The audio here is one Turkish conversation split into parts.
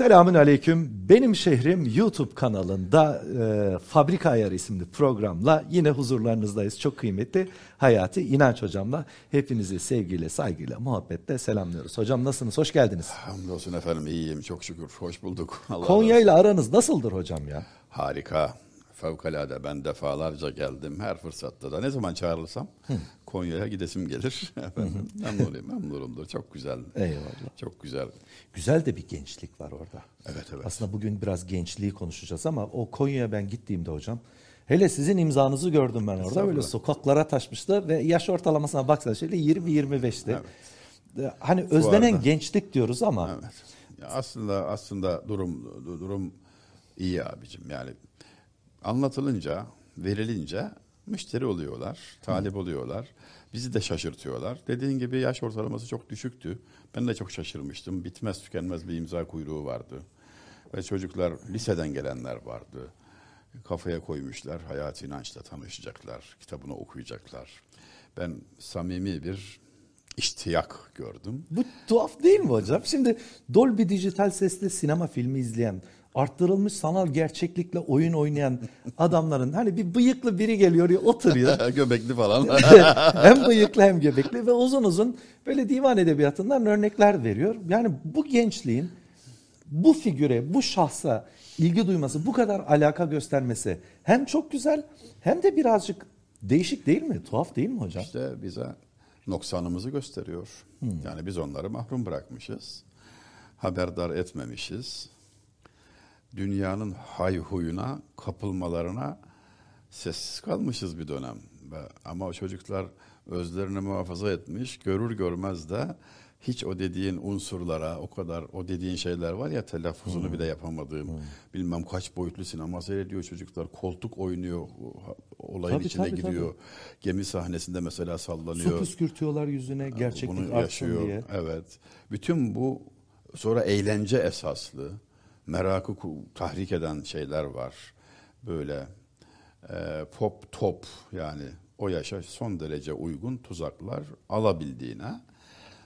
Selamün Aleyküm. Benim Şehrim YouTube kanalında e, Fabrika Ayarı isimli programla yine huzurlarınızdayız. Çok kıymetli Hayati İnanç Hocam'la hepinizi sevgiyle, saygıyla, muhabbetle selamlıyoruz. Hocam nasılsınız? Hoş geldiniz. Hamdolsun efendim iyiyim çok şükür. Hoş bulduk. Allah Konya ile aranız nasıldır hocam ya? Harika. Fevkalade ben defalarca geldim her fırsatta da ne zaman çağrılırsam Konya'ya gidesim gelir. Efendim, memnunum, memnunumdur. Çok güzel. Eyvallah. Çok güzel. Güzel de bir gençlik var orada. Evet evet. Aslında bugün biraz gençliği konuşacağız ama o Konya'ya ben gittiğimde hocam hele sizin imzanızı gördüm ben orada. Böyle sokaklara taşmıştı ve yaş ortalamasına baksa şöyle 20-25'ti. Evet. E, Hani özlenen arada- gençlik diyoruz ama Evet. Ya aslında aslında durum du- durum iyi abicim. Yani anlatılınca, verilince müşteri oluyorlar, talip oluyorlar. Bizi de şaşırtıyorlar. Dediğin gibi yaş ortalaması çok düşüktü. Ben de çok şaşırmıştım. Bitmez tükenmez bir imza kuyruğu vardı. Ve çocuklar liseden gelenler vardı. Kafaya koymuşlar. Hayat inançla tanışacaklar. Kitabını okuyacaklar. Ben samimi bir iştiyak gördüm. bu tuhaf değil mi hocam? Şimdi Dolby dijital sesli sinema filmi izleyen, arttırılmış sanal gerçeklikle oyun oynayan adamların hani bir bıyıklı biri geliyor ya oturuyor. Göbekli falan. hem bıyıklı hem göbekli ve uzun uzun böyle divan edebiyatından örnekler veriyor. Yani bu gençliğin bu figüre, bu şahsa ilgi duyması, bu kadar alaka göstermesi hem çok güzel hem de birazcık değişik değil mi? Tuhaf değil mi hocam? İşte bize noksanımızı gösteriyor. Yani biz onları mahrum bırakmışız. Haberdar etmemişiz. Dünyanın hayhuyuna, kapılmalarına sessiz kalmışız bir dönem. Ama o çocuklar özlerini muhafaza etmiş, görür görmez de hiç o dediğin unsurlara, o kadar o dediğin şeyler var ya telaffuzunu bile yapamadığım, bilmem kaç boyutlu sinema seyrediyor çocuklar, koltuk oynuyor, olayın Tabii, içine tabii, giriyor. Gemi sahnesinde mesela Su sallanıyor. püskürtüyorlar yüzüne gerçeklik Bunu yaşıyor. diye. Evet. Bütün bu sonra eğlence esaslı, merakı tahrik eden şeyler var. Böyle e, pop top yani o yaşa son derece uygun tuzaklar alabildiğine.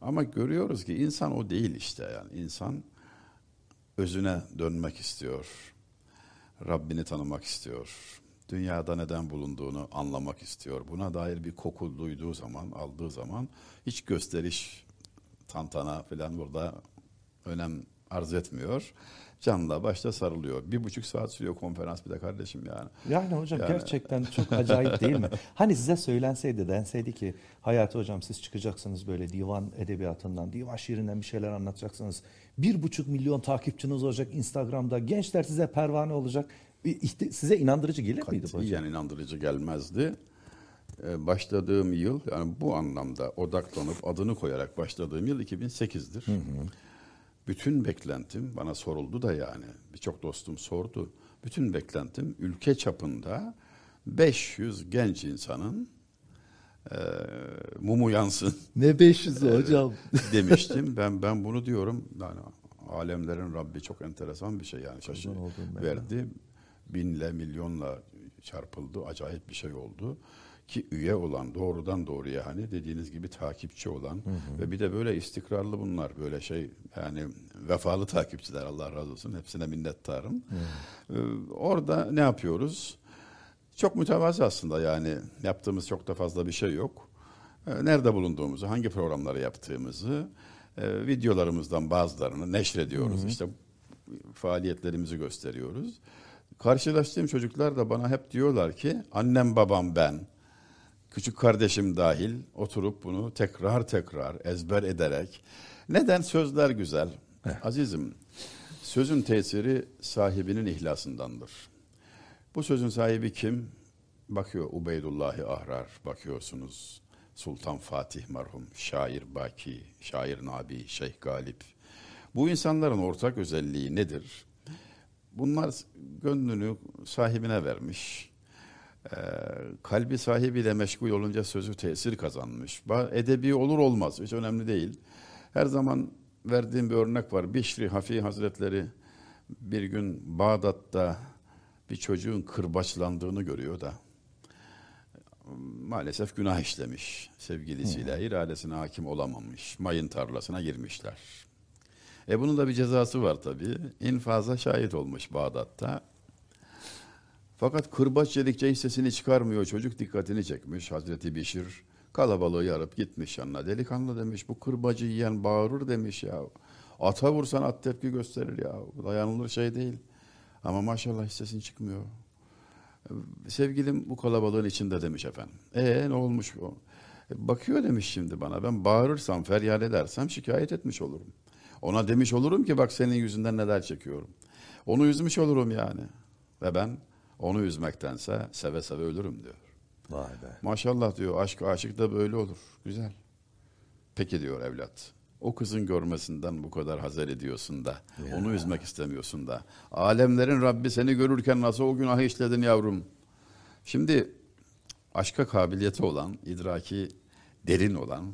Ama görüyoruz ki insan o değil işte yani insan özüne dönmek istiyor. Rabbini tanımak istiyor. Dünyada neden bulunduğunu anlamak istiyor. Buna dair bir koku duyduğu zaman, aldığı zaman hiç gösteriş, tantana falan burada önem arz etmiyor. Canla başta sarılıyor. Bir buçuk saat sürüyor konferans bir de kardeşim yani. Yani hocam Yani- gerçekten çok acayip değil mi? Hani size söylenseydi denseydi ki Hayati hocam siz çıkacaksınız böyle divan edebiyatından, divan şiirinden bir şeyler anlatacaksınız. Bir buçuk milyon takipçiniz olacak Instagram'da. Gençler size pervane olacak. Size inandırıcı gelir miydi bu hocam? Katiyen inandırıcı gelmezdi. Ee, başladığım yıl yani bu anlamda odaklanıp adını koyarak başladığım yıl 2008'dir. Bütün beklentim bana soruldu da yani birçok dostum sordu. Bütün beklentim ülke çapında 500 genç insanın e, mumu yansın Ne 500'ü hocam. demiştim. Ben ben bunu diyorum. Yani alemlerin Rabbi çok enteresan bir şey yani şaşı verdi. Binle milyonla çarpıldı. Acayip bir şey oldu. Ki üye olan doğrudan doğruya hani dediğiniz gibi takipçi olan ve bir de böyle istikrarlı bunlar böyle şey yani vefalı takipçiler Allah razı olsun hepsine minnettarım. Ee, orada ne yapıyoruz? Çok mütevazi aslında yani yaptığımız çok da fazla bir şey yok. Ee, Nerede bulunduğumuzu, hangi programları yaptığımızı, e, videolarımızdan bazılarını neşrediyoruz. İşte faaliyetlerimizi gösteriyoruz. Karşılaştığım çocuklar da bana hep diyorlar ki annem babam ben, küçük kardeşim dahil oturup bunu tekrar tekrar ezber ederek neden sözler güzel? Azizim sözün tesiri sahibinin ihlasındandır. Bu sözün sahibi kim? Bakıyor Ubeydullahi Ahrar, bakıyorsunuz Sultan Fatih merhum, şair Baki, şair Nabi, Şeyh Galip. Bu insanların ortak özelliği nedir? Bunlar gönlünü sahibine vermiş. Ee, kalbi sahibiyle meşgul olunca sözü tesir kazanmış. Edebi olur olmaz, hiç önemli değil. Her zaman verdiğim bir örnek var. Bişri Hafi Hazretleri bir gün Bağdat'ta bir çocuğun kırbaçlandığını görüyor da maalesef günah işlemiş sevgilisiyle iradesine hakim olamamış. Mayın tarlasına girmişler. E bunun da bir cezası var tabii. İnfaza şahit olmuş Bağdat'ta. Fakat kırbaç yedikçe hiç sesini çıkarmıyor. Çocuk dikkatini çekmiş. Hazreti Bişir kalabalığı yarıp gitmiş yanına. Delikanlı demiş bu kırbacı yiyen bağırır demiş ya. Ata vursan at tepki gösterir ya. Dayanılır şey değil. Ama maşallah hiç sesin çıkmıyor. Sevgilim bu kalabalığın içinde demiş efendim. E ne olmuş bu? E, bakıyor demiş şimdi bana. Ben bağırırsam, feryal edersem şikayet etmiş olurum. Ona demiş olurum ki bak senin yüzünden neler çekiyorum. Onu üzmüş olurum yani. Ve ben onu üzmektense seve seve ölürüm diyor. Vay be. Maşallah diyor aşk aşık da böyle olur. Güzel. Peki diyor evlat. O kızın görmesinden bu kadar hazer ediyorsun da. Ya. Onu üzmek istemiyorsun da. Alemlerin Rabbi seni görürken nasıl o günahı işledin yavrum. Şimdi aşka kabiliyeti olan, idraki derin olan,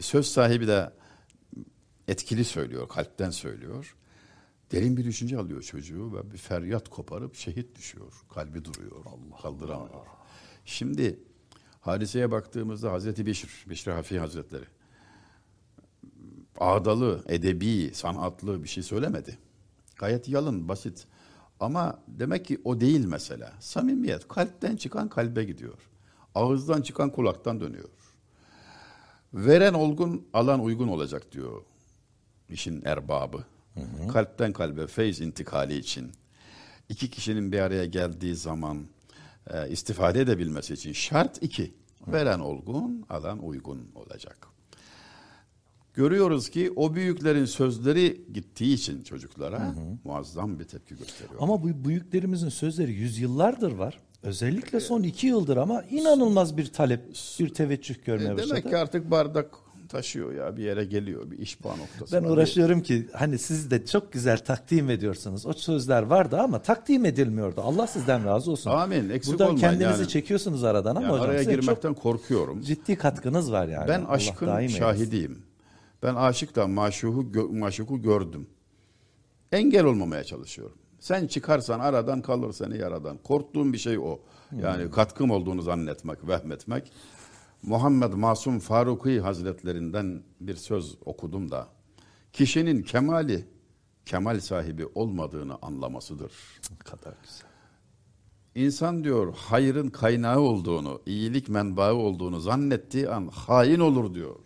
söz sahibi de etkili söylüyor, kalpten söylüyor. Derin bir düşünce alıyor çocuğu ve bir feryat koparıp şehit düşüyor. Kalbi duruyor, Allah kaldıramıyor. Şimdi hadiseye baktığımızda Hazreti Beşir, Beşir Hafi Hazretleri ağdalı, edebi, sanatlı bir şey söylemedi. Gayet yalın, basit. Ama demek ki o değil mesela. Samimiyet, kalpten çıkan kalbe gidiyor. Ağızdan çıkan kulaktan dönüyor. Veren olgun, alan uygun olacak diyor işin erbabı. Kalpten kalbe feyz intikali için iki kişinin bir araya geldiği zaman e, istifade edebilmesi için şart iki. Veren olgun, alan uygun olacak. Görüyoruz ki o büyüklerin sözleri gittiği için çocuklara muazzam bir tepki gösteriyor. Ama bu büyüklerimizin sözleri yüzyıllardır var. Özellikle son iki yıldır ama inanılmaz bir talep, bir teveccüh görmeye E, başladı. demek ki artık bardak taşıyor ya bir yere geliyor bir işbah noktası. Ben uğraşıyorum ki hani siz de çok güzel takdim ediyorsunuz. O sözler vardı ama takdim edilmiyordu. Allah sizden razı olsun. Amin, eksik Buradan olmayın kendinizi yani. çekiyorsunuz aradan ama Yani hocam araya girmekten korkuyorum. ciddi katkınız var yani. Ben Allah aşkın eylesin. şahidiyim. Ben aşıkla maşuku, gö- maşuku gördüm. Engel olmamaya çalışıyorum. Sen çıkarsan aradan kalır seni yaradan. Korktuğum bir şey o. Yani katkım olduğunu zannetmek, vehmetmek. Muhammed Masum Faruki Hazretlerinden bir söz okudum da. Kişinin kemali, kemal sahibi olmadığını anlamasıdır. Ne kadar güzel. İnsan diyor hayrın kaynağı olduğunu, iyilik menbaı olduğunu zannettiği an hain olur diyor.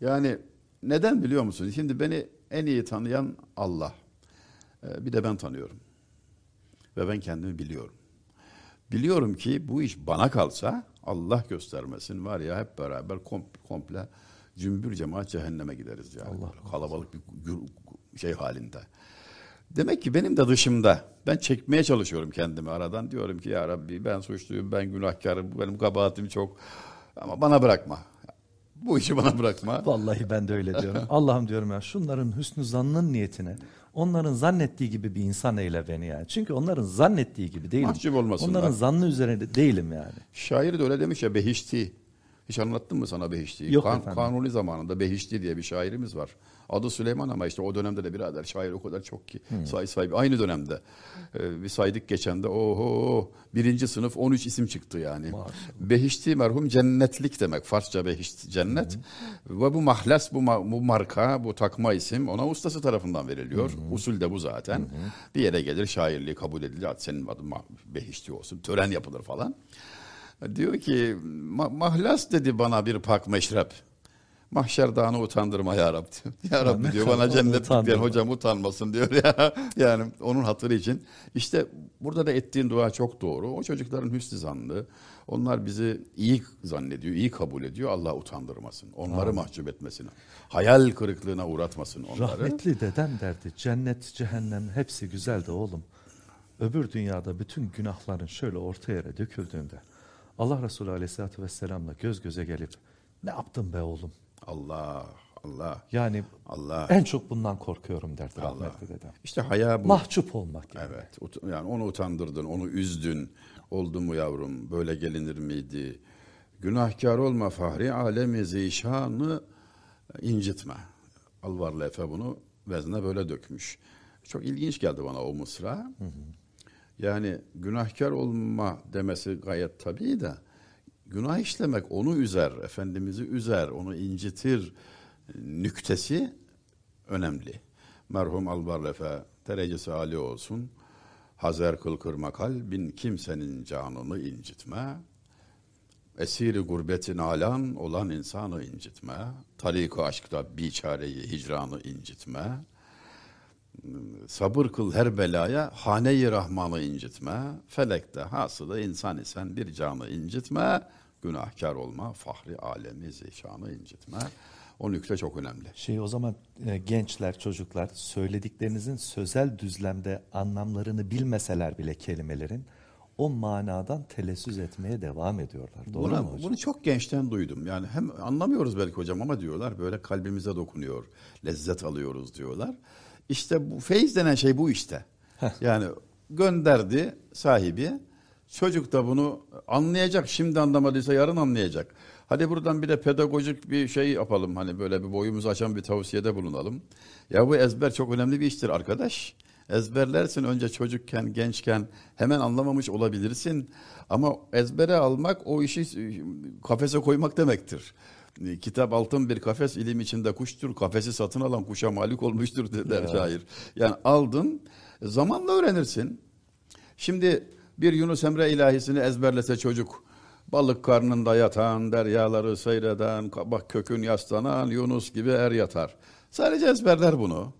Yani neden biliyor musun? Şimdi beni en iyi tanıyan Allah. Ee, Bir de ben tanıyorum. Ve ben kendimi biliyorum. Biliyorum ki bu iş bana kalsa Allah göstermesin var ya hep beraber kom- komple cümbür cemaat cehenneme gideriz yani. Allah Böyle Kalabalık bir şey halinde. Demek ki benim de dışımda. Ben çekmeye çalışıyorum kendimi aradan. Diyorum ki ya Rabbi ben suçluyum, ben günahkarım, benim kabahatim çok. Ama bana bırakma. Bu işi bana bırakma. Vallahi ben de öyle diyorum. Allah'ım diyorum ya şunların hüsnü zannın niyetine onların zannettiği gibi bir insan eyle beni yani. Çünkü onların zannettiği gibi değilim. Mahcup olmasınlar. Onların zannı üzerinde değilim yani. Şair de öyle demiş ya Behişti. Hiç anlattım mı sana Behişti'yi? Yok efendim. Kanuni zamanında Behişti diye bir şairimiz var. Adı Süleyman ama işte o dönemde de birader şair o kadar çok ki. Hmm. Say sahibi aynı dönemde. Ee, bir saydık geçen de oho birinci sınıf 13 isim çıktı yani. Maşallah. Behişti merhum cennetlik demek. Farsça Behişti cennet. Ve bu mahlas bu, ma- bu marka bu takma isim ona ustası tarafından veriliyor. Usul de bu zaten. Bir yere gelir şairliği kabul edilir. Senin adın Behişti olsun. Tören yapılır falan. Diyor ki "Ma- mahlas dedi bana bir pak meşrep. Mahşer dağını utandırma ya Rabbi. Ya Rabbi diyor bana utandırma. diyen hocam utanmasın diyor ya. Yani onun hatırı için. İşte burada da ettiğin dua çok doğru. O çocukların hüsnü zannı. Onlar bizi iyi zannediyor, iyi kabul ediyor. Allah utandırmasın. Onları mahcup etmesin. Hayal kırıklığına uğratmasın onları. Rahmetli dedem derdi cennet cehennem hepsi güzel de oğlum. Öbür dünyada bütün günahların şöyle orta yere döküldüğünde Allah Resulü Aleyhisselatü Vesselam'la göz göze gelip ne yaptın be oğlum? Allah, Allah, Yani Allah. en çok bundan korkuyorum derdi Allah. rahmetli dedem. İşte haya bu. Mahcup olmak yani. Evet. Yani onu utandırdın, onu üzdün. Oldu mu yavrum? Böyle gelinir miydi? Günahkar olma fahri alemi zişanı incitme. Alvarlı Efe bunu vezne böyle dökmüş. Çok ilginç geldi bana o mısra. Yani günahkar olma demesi gayet tabii de günah işlemek onu üzer, Efendimiz'i üzer, onu incitir nüktesi önemli. Merhum Albarlefe derecesi âli olsun. Hazer kıl kırma kalbin kimsenin canını incitme. Esiri gurbetin alan olan insanı incitme. Tarik-ı aşkta biçareyi hicranı incitme. Sabır kıl her belaya hane-i rahmanı incitme. Felekte hasılı insan isen bir canı incitme. Günahkar olma, fahri alemi zişanı incitme. O nükte çok önemli. Şey o zaman e, gençler, çocuklar söylediklerinizin sözel düzlemde anlamlarını bilmeseler bile kelimelerin o manadan telessüz etmeye devam ediyorlar. Doğru Buna, mu hocam? Bunu çok gençten duydum. Yani hem anlamıyoruz belki hocam ama diyorlar böyle kalbimize dokunuyor, lezzet alıyoruz diyorlar. İşte bu feyiz denen şey bu işte. yani gönderdi sahibi. Çocuk da bunu anlayacak. Şimdi anlamadıysa yarın anlayacak. Hadi buradan bir de pedagojik bir şey yapalım. Hani böyle bir boyumuzu açan bir tavsiyede bulunalım. Ya bu ezber çok önemli bir iştir arkadaş. Ezberlersin önce çocukken, gençken hemen anlamamış olabilirsin. Ama ezbere almak o işi kafese koymak demektir. E, Kitap altın bir kafes, ilim içinde kuştur. Kafesi satın alan kuşa malik olmuştur der şair. Yani aldın, zamanla öğrenirsin. Şimdi bir Yunus Emre ilahisini ezberlese çocuk, balık karnında yatan, deryaları seyreden, kabak kökün yaslanan Yunus gibi er yatar. Sadece ezberler bunu.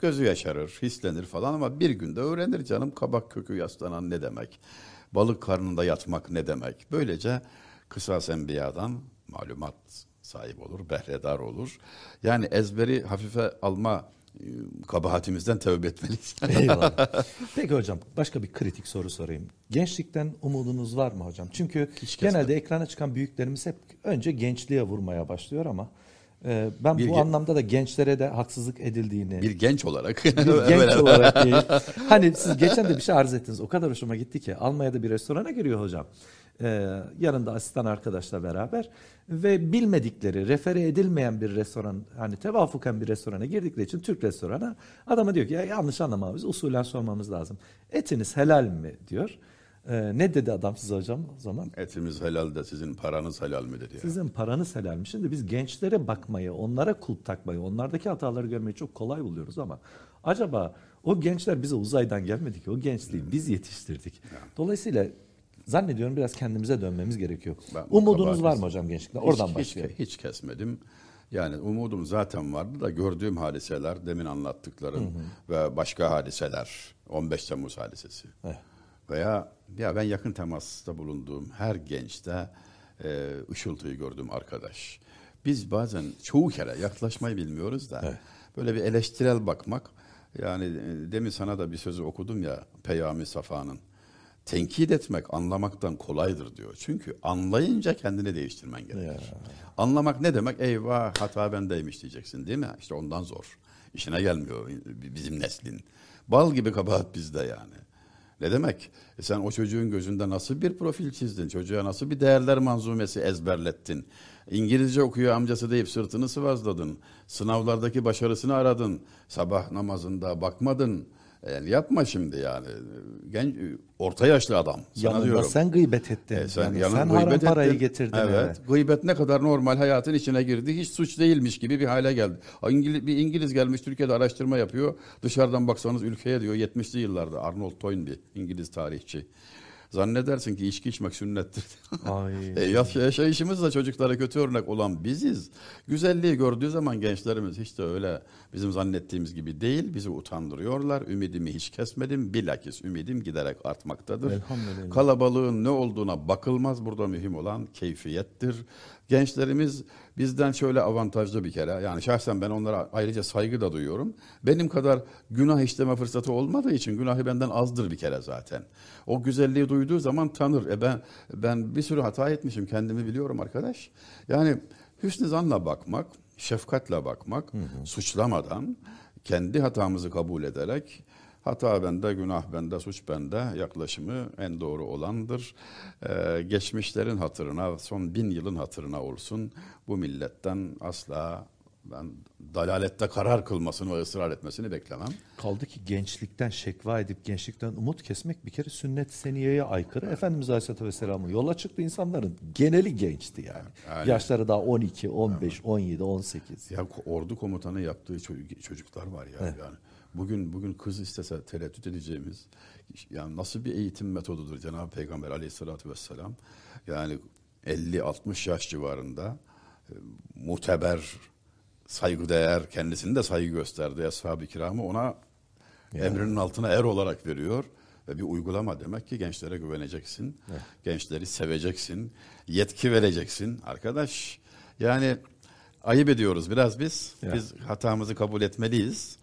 Gözü yaşarır, hislenir falan ama bir günde öğrenir canım kabak kökü yaslanan ne demek. Balık karnında yatmak ne demek. Böylece kısas enbiyadan malumat sahip olur, behredar olur. Yani ezberi hafife alma e, kabahatimizden tövbe etmeliyiz. Eyvallah. Peki hocam başka bir kritik soru sorayım. Gençlikten umudunuz var mı hocam? Çünkü Hiç genelde ekrana çıkan büyüklerimiz hep önce gençliğe vurmaya başlıyor ama e, ben Bir bu anlamda da gençlere de haksızlık edildiğini bir genç olarak. bir genç olarak değil. Hani siz geçen de bir şey arz ettiniz. O kadar hoşuma gitti ki Almanya'da bir restorana giriyor hocam. Ee, yanında asistan arkadaşla beraber ve bilmedikleri, refere edilmeyen bir restoran, hani tevafuken bir restorana girdikleri için Türk restorana adama diyor ki ya yanlış anlamamız, usulen sormamız lazım. Etiniz helal mi diyor. Ee, ne dedi adam size hocam o zaman? Etimiz helal de sizin paranız helal midir ya? Sizin paranız helal mi? Şimdi biz gençlere bakmayı, onlara kulp takmayı, onlardaki hataları görmeyi çok kolay buluyoruz ama acaba o gençler bize uzaydan gelmedi ki. O gençliği biz yetiştirdik. Dolayısıyla zannediyorum biraz kendimize dönmemiz gerekiyor. Ben- Umudunuz var mı hocam gençlikten? Oradan hiç, başlayalım. Hiç, hiç kesmedim. Yani umudum zaten vardı da gördüğüm hadiseler, demin anlattıklarım ve başka hadiseler, 15 Temmuz hadisesi. Evet. Veya ya ben yakın temasta bulunduğum her gençte e, ışıltıyı gördüm arkadaş. Biz bazen çoğu kere yaklaşmayı bilmiyoruz da böyle bir eleştirel bakmak. Yani e, demin sana da bir sözü okudum ya Peyami Safa'nın. Tenkit etmek anlamaktan kolaydır diyor. Çünkü anlayınca kendini değiştirmen gerekir. Anlamak ne demek? Eyvah hata bendeymiş diyeceksin değil mi? İşte ondan zor. İşine gelmiyor bizim neslin. Bal gibi kabahat bizde yani. Ne demek? E sen o çocuğun gözünde nasıl bir profil çizdin? Çocuğa nasıl bir değerler manzumesi ezberlettin? İngilizce okuyor amcası deyip sırtını sıvazladın. Sınavlardaki başarısını aradın. Sabah namazında bakmadın. Yani yapma şimdi yani. Genç, orta yaşlı adam. Sana Yanında diyorum. sen gıybet ettin. E sen, yani sen haram gıybet parayı ettin. getirdin. Evet. eve. Gıybet ne kadar normal hayatın içine girdi. Hiç suç değilmiş gibi bir hale geldi. İngiliz, bir İngiliz gelmiş Türkiye'de araştırma yapıyor. Dışarıdan baksanız ülkeye diyor 70'li yıllarda Arnold Toynbee İngiliz tarihçi. Zannedersin ki içki içmek sünnettir. Ay. E, yaş- yaşayışımızla çocuklara kötü örnek olan biziz. Güzelliği gördüğü zaman gençlerimiz hiç de öyle bizim zannettiğimiz gibi değil. Bizi utandırıyorlar. Ümidimi hiç kesmedim. Bilakis ümidim giderek artmaktadır. Elhamdülillah. Kalabalığın ne olduğuna bakılmaz. Burada mühim olan keyfiyettir. Gençlerimiz bizden şöyle avantajlı bir kere. Yani şahsen ben onlara ayrıca saygı da duyuyorum. Benim kadar günah işleme fırsatı olmadığı için günahı benden azdır bir kere zaten. O güzelliği duyduğu zaman tanır. E ben ben bir sürü hata etmişim. Kendimi biliyorum arkadaş. Yani hüsnü zanla bakmak, şefkatle bakmak, suçlamadan kendi hatamızı kabul ederek Hata bende, günah bende, suç bende yaklaşımı en doğru olandır. Ee, geçmişlerin hatırına, son bin yılın hatırına olsun bu milletten asla ben dalalette karar kılmasını ve ısrar etmesini beklemem. Kaldı ki gençlikten şekva edip gençlikten umut kesmek bir kere sünnet seniyeye aykırı. Efendimiz Aleyhisselatü Vesselam'ın yola çıktı insanların geneli gençti yani. Yani- Yaşları daha 12, 15, 17, 18. Ya ordu komutanı yaptığı ço- çocuklar var ya yani. Bugün bugün kız istese tereddüt edeceğimiz yani nasıl bir eğitim metodudur Cenab-ı Peygamber Aleyhisselatü vesselam. Yani 50-60 yaş civarında e, muteber, saygıdeğer, kendisini de saygı gösterdi. Ashab-ı kiramı ona emrinin altına er olarak veriyor. Ve bir uygulama demek ki gençlere güveneceksin. Gençleri seveceksin. Yetki vereceksin. Arkadaş yani ayıp ediyoruz biraz biz. Ya. Biz hatamızı kabul etmeliyiz.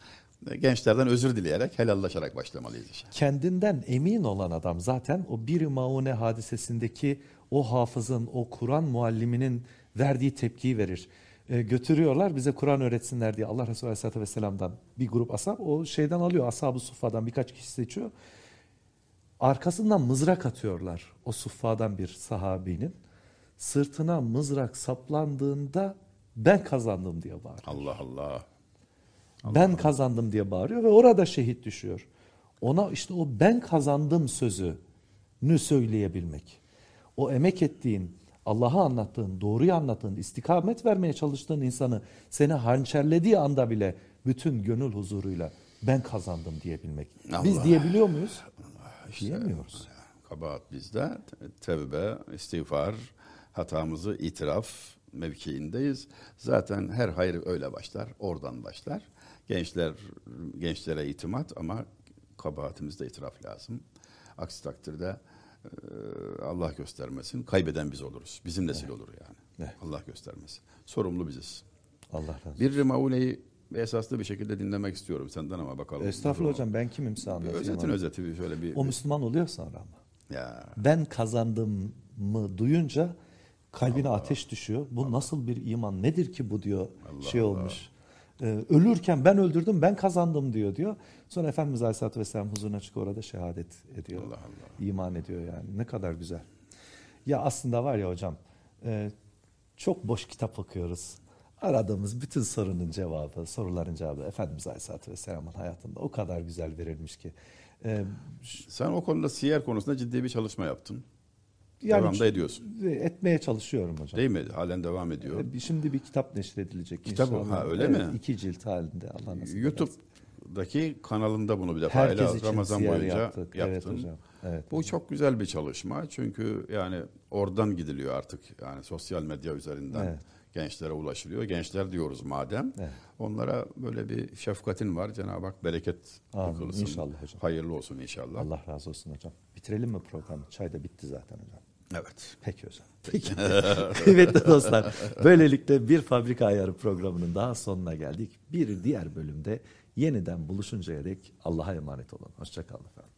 Gençlerden özür dileyerek helallaşarak başlamalıyız işe. Kendinden emin olan adam zaten o bir maune hadisesindeki o hafızın, o Kur'an mualliminin verdiği tepkiyi verir. E, götürüyorlar bize Kur'an öğretsinler diye Allah Resulü Aleyhisselatü Vesselam'dan bir grup ashab o şeyden alıyor. Ashab-ı Suffa'dan birkaç kişi seçiyor. Arkasından mızrak atıyorlar o suffadan bir sahabinin. Sırtına mızrak saplandığında ben kazandım diye bağırıyor. Allah Allah. Ben kazandım diye bağırıyor ve orada şehit düşüyor. Ona işte o ben kazandım sözünü söyleyebilmek. O emek ettiğin, Allah'a anlattığın, doğruyu anlattığın, istikamet vermeye çalıştığın insanı seni hançerlediği anda bile bütün gönül huzuruyla ben kazandım diyebilmek. Biz Allah. diyebiliyor muyuz? İşte Diyemiyoruz. Kabahat bizde. Tevbe, istiğfar, hatamızı itiraf mevkiindeyiz. Zaten her hayır öyle başlar, oradan başlar. Gençler gençlere itimat ama kabahatimizde itiraf lazım. Aksi takdirde e, Allah göstermesin kaybeden biz oluruz. Bizim nesil olur yani. Evet. Allah göstermesin. Sorumlu biziz. Allah razı olsun. Bir Maune'yi esaslı bir şekilde dinlemek istiyorum senden ama bakalım. Estağfurullah hocam ben kimim anlatayım. Özetin ama. özeti bir şöyle bir. O Müslüman oluyor sonra ama. ya ben kazandım mı duyunca kalbine ateş düşüyor. Bu nasıl bir iman nedir ki bu diyor şey olmuş. Ee, ölürken ben öldürdüm ben kazandım diyor diyor. Sonra Efendimiz Aleyhisselatü Vesselam huzuruna çıkıyor orada şehadet ediyor. Allah Allah. İman ediyor yani ne kadar güzel. Ya aslında var ya hocam e, çok boş kitap okuyoruz. Aradığımız bütün sorunun cevabı, soruların cevabı Efendimiz Aleyhisselatü Vesselam'ın hayatında o kadar güzel verilmiş ki. E, Sen o konuda siyer konusunda ciddi bir çalışma yaptın. Yani Devam da ediyorsun. Etmeye çalışıyorum hocam. Değil mi? Halen devam ediyor. Ee, Şimdi bir kitap neşredilecek Kitap inşallah. ha, öyle Evet, mi? İki cilt halinde Allah nasip ederse. YouTube'daki kanalında bunu bir defa ele Herkes için Ramazan boyunca yaptık. yaptın. Evet hocam. Evet. Bu çok güzel bir çalışma. Çünkü yani oradan gidiliyor artık. Yani sosyal medya üzerinden Evet. gençlere ulaşılıyor. Gençler diyoruz madem. Evet. Onlara böyle bir şefkatin var. Cenab-ı Hak bereket kılsın. İnşallah hocam. Hayırlı olsun inşallah. Allah razı olsun hocam. Bitirelim mi programı? Çay da bitti zaten hocam. Evet. Peki hocam. Peki. Kıymetli dostlar, böylelikle bir fabrika ayarı programının daha sonuna geldik. Bir diğer bölümde yeniden buluşuncaya dek Allah'a emanet olun. Hoşçakalın efendim.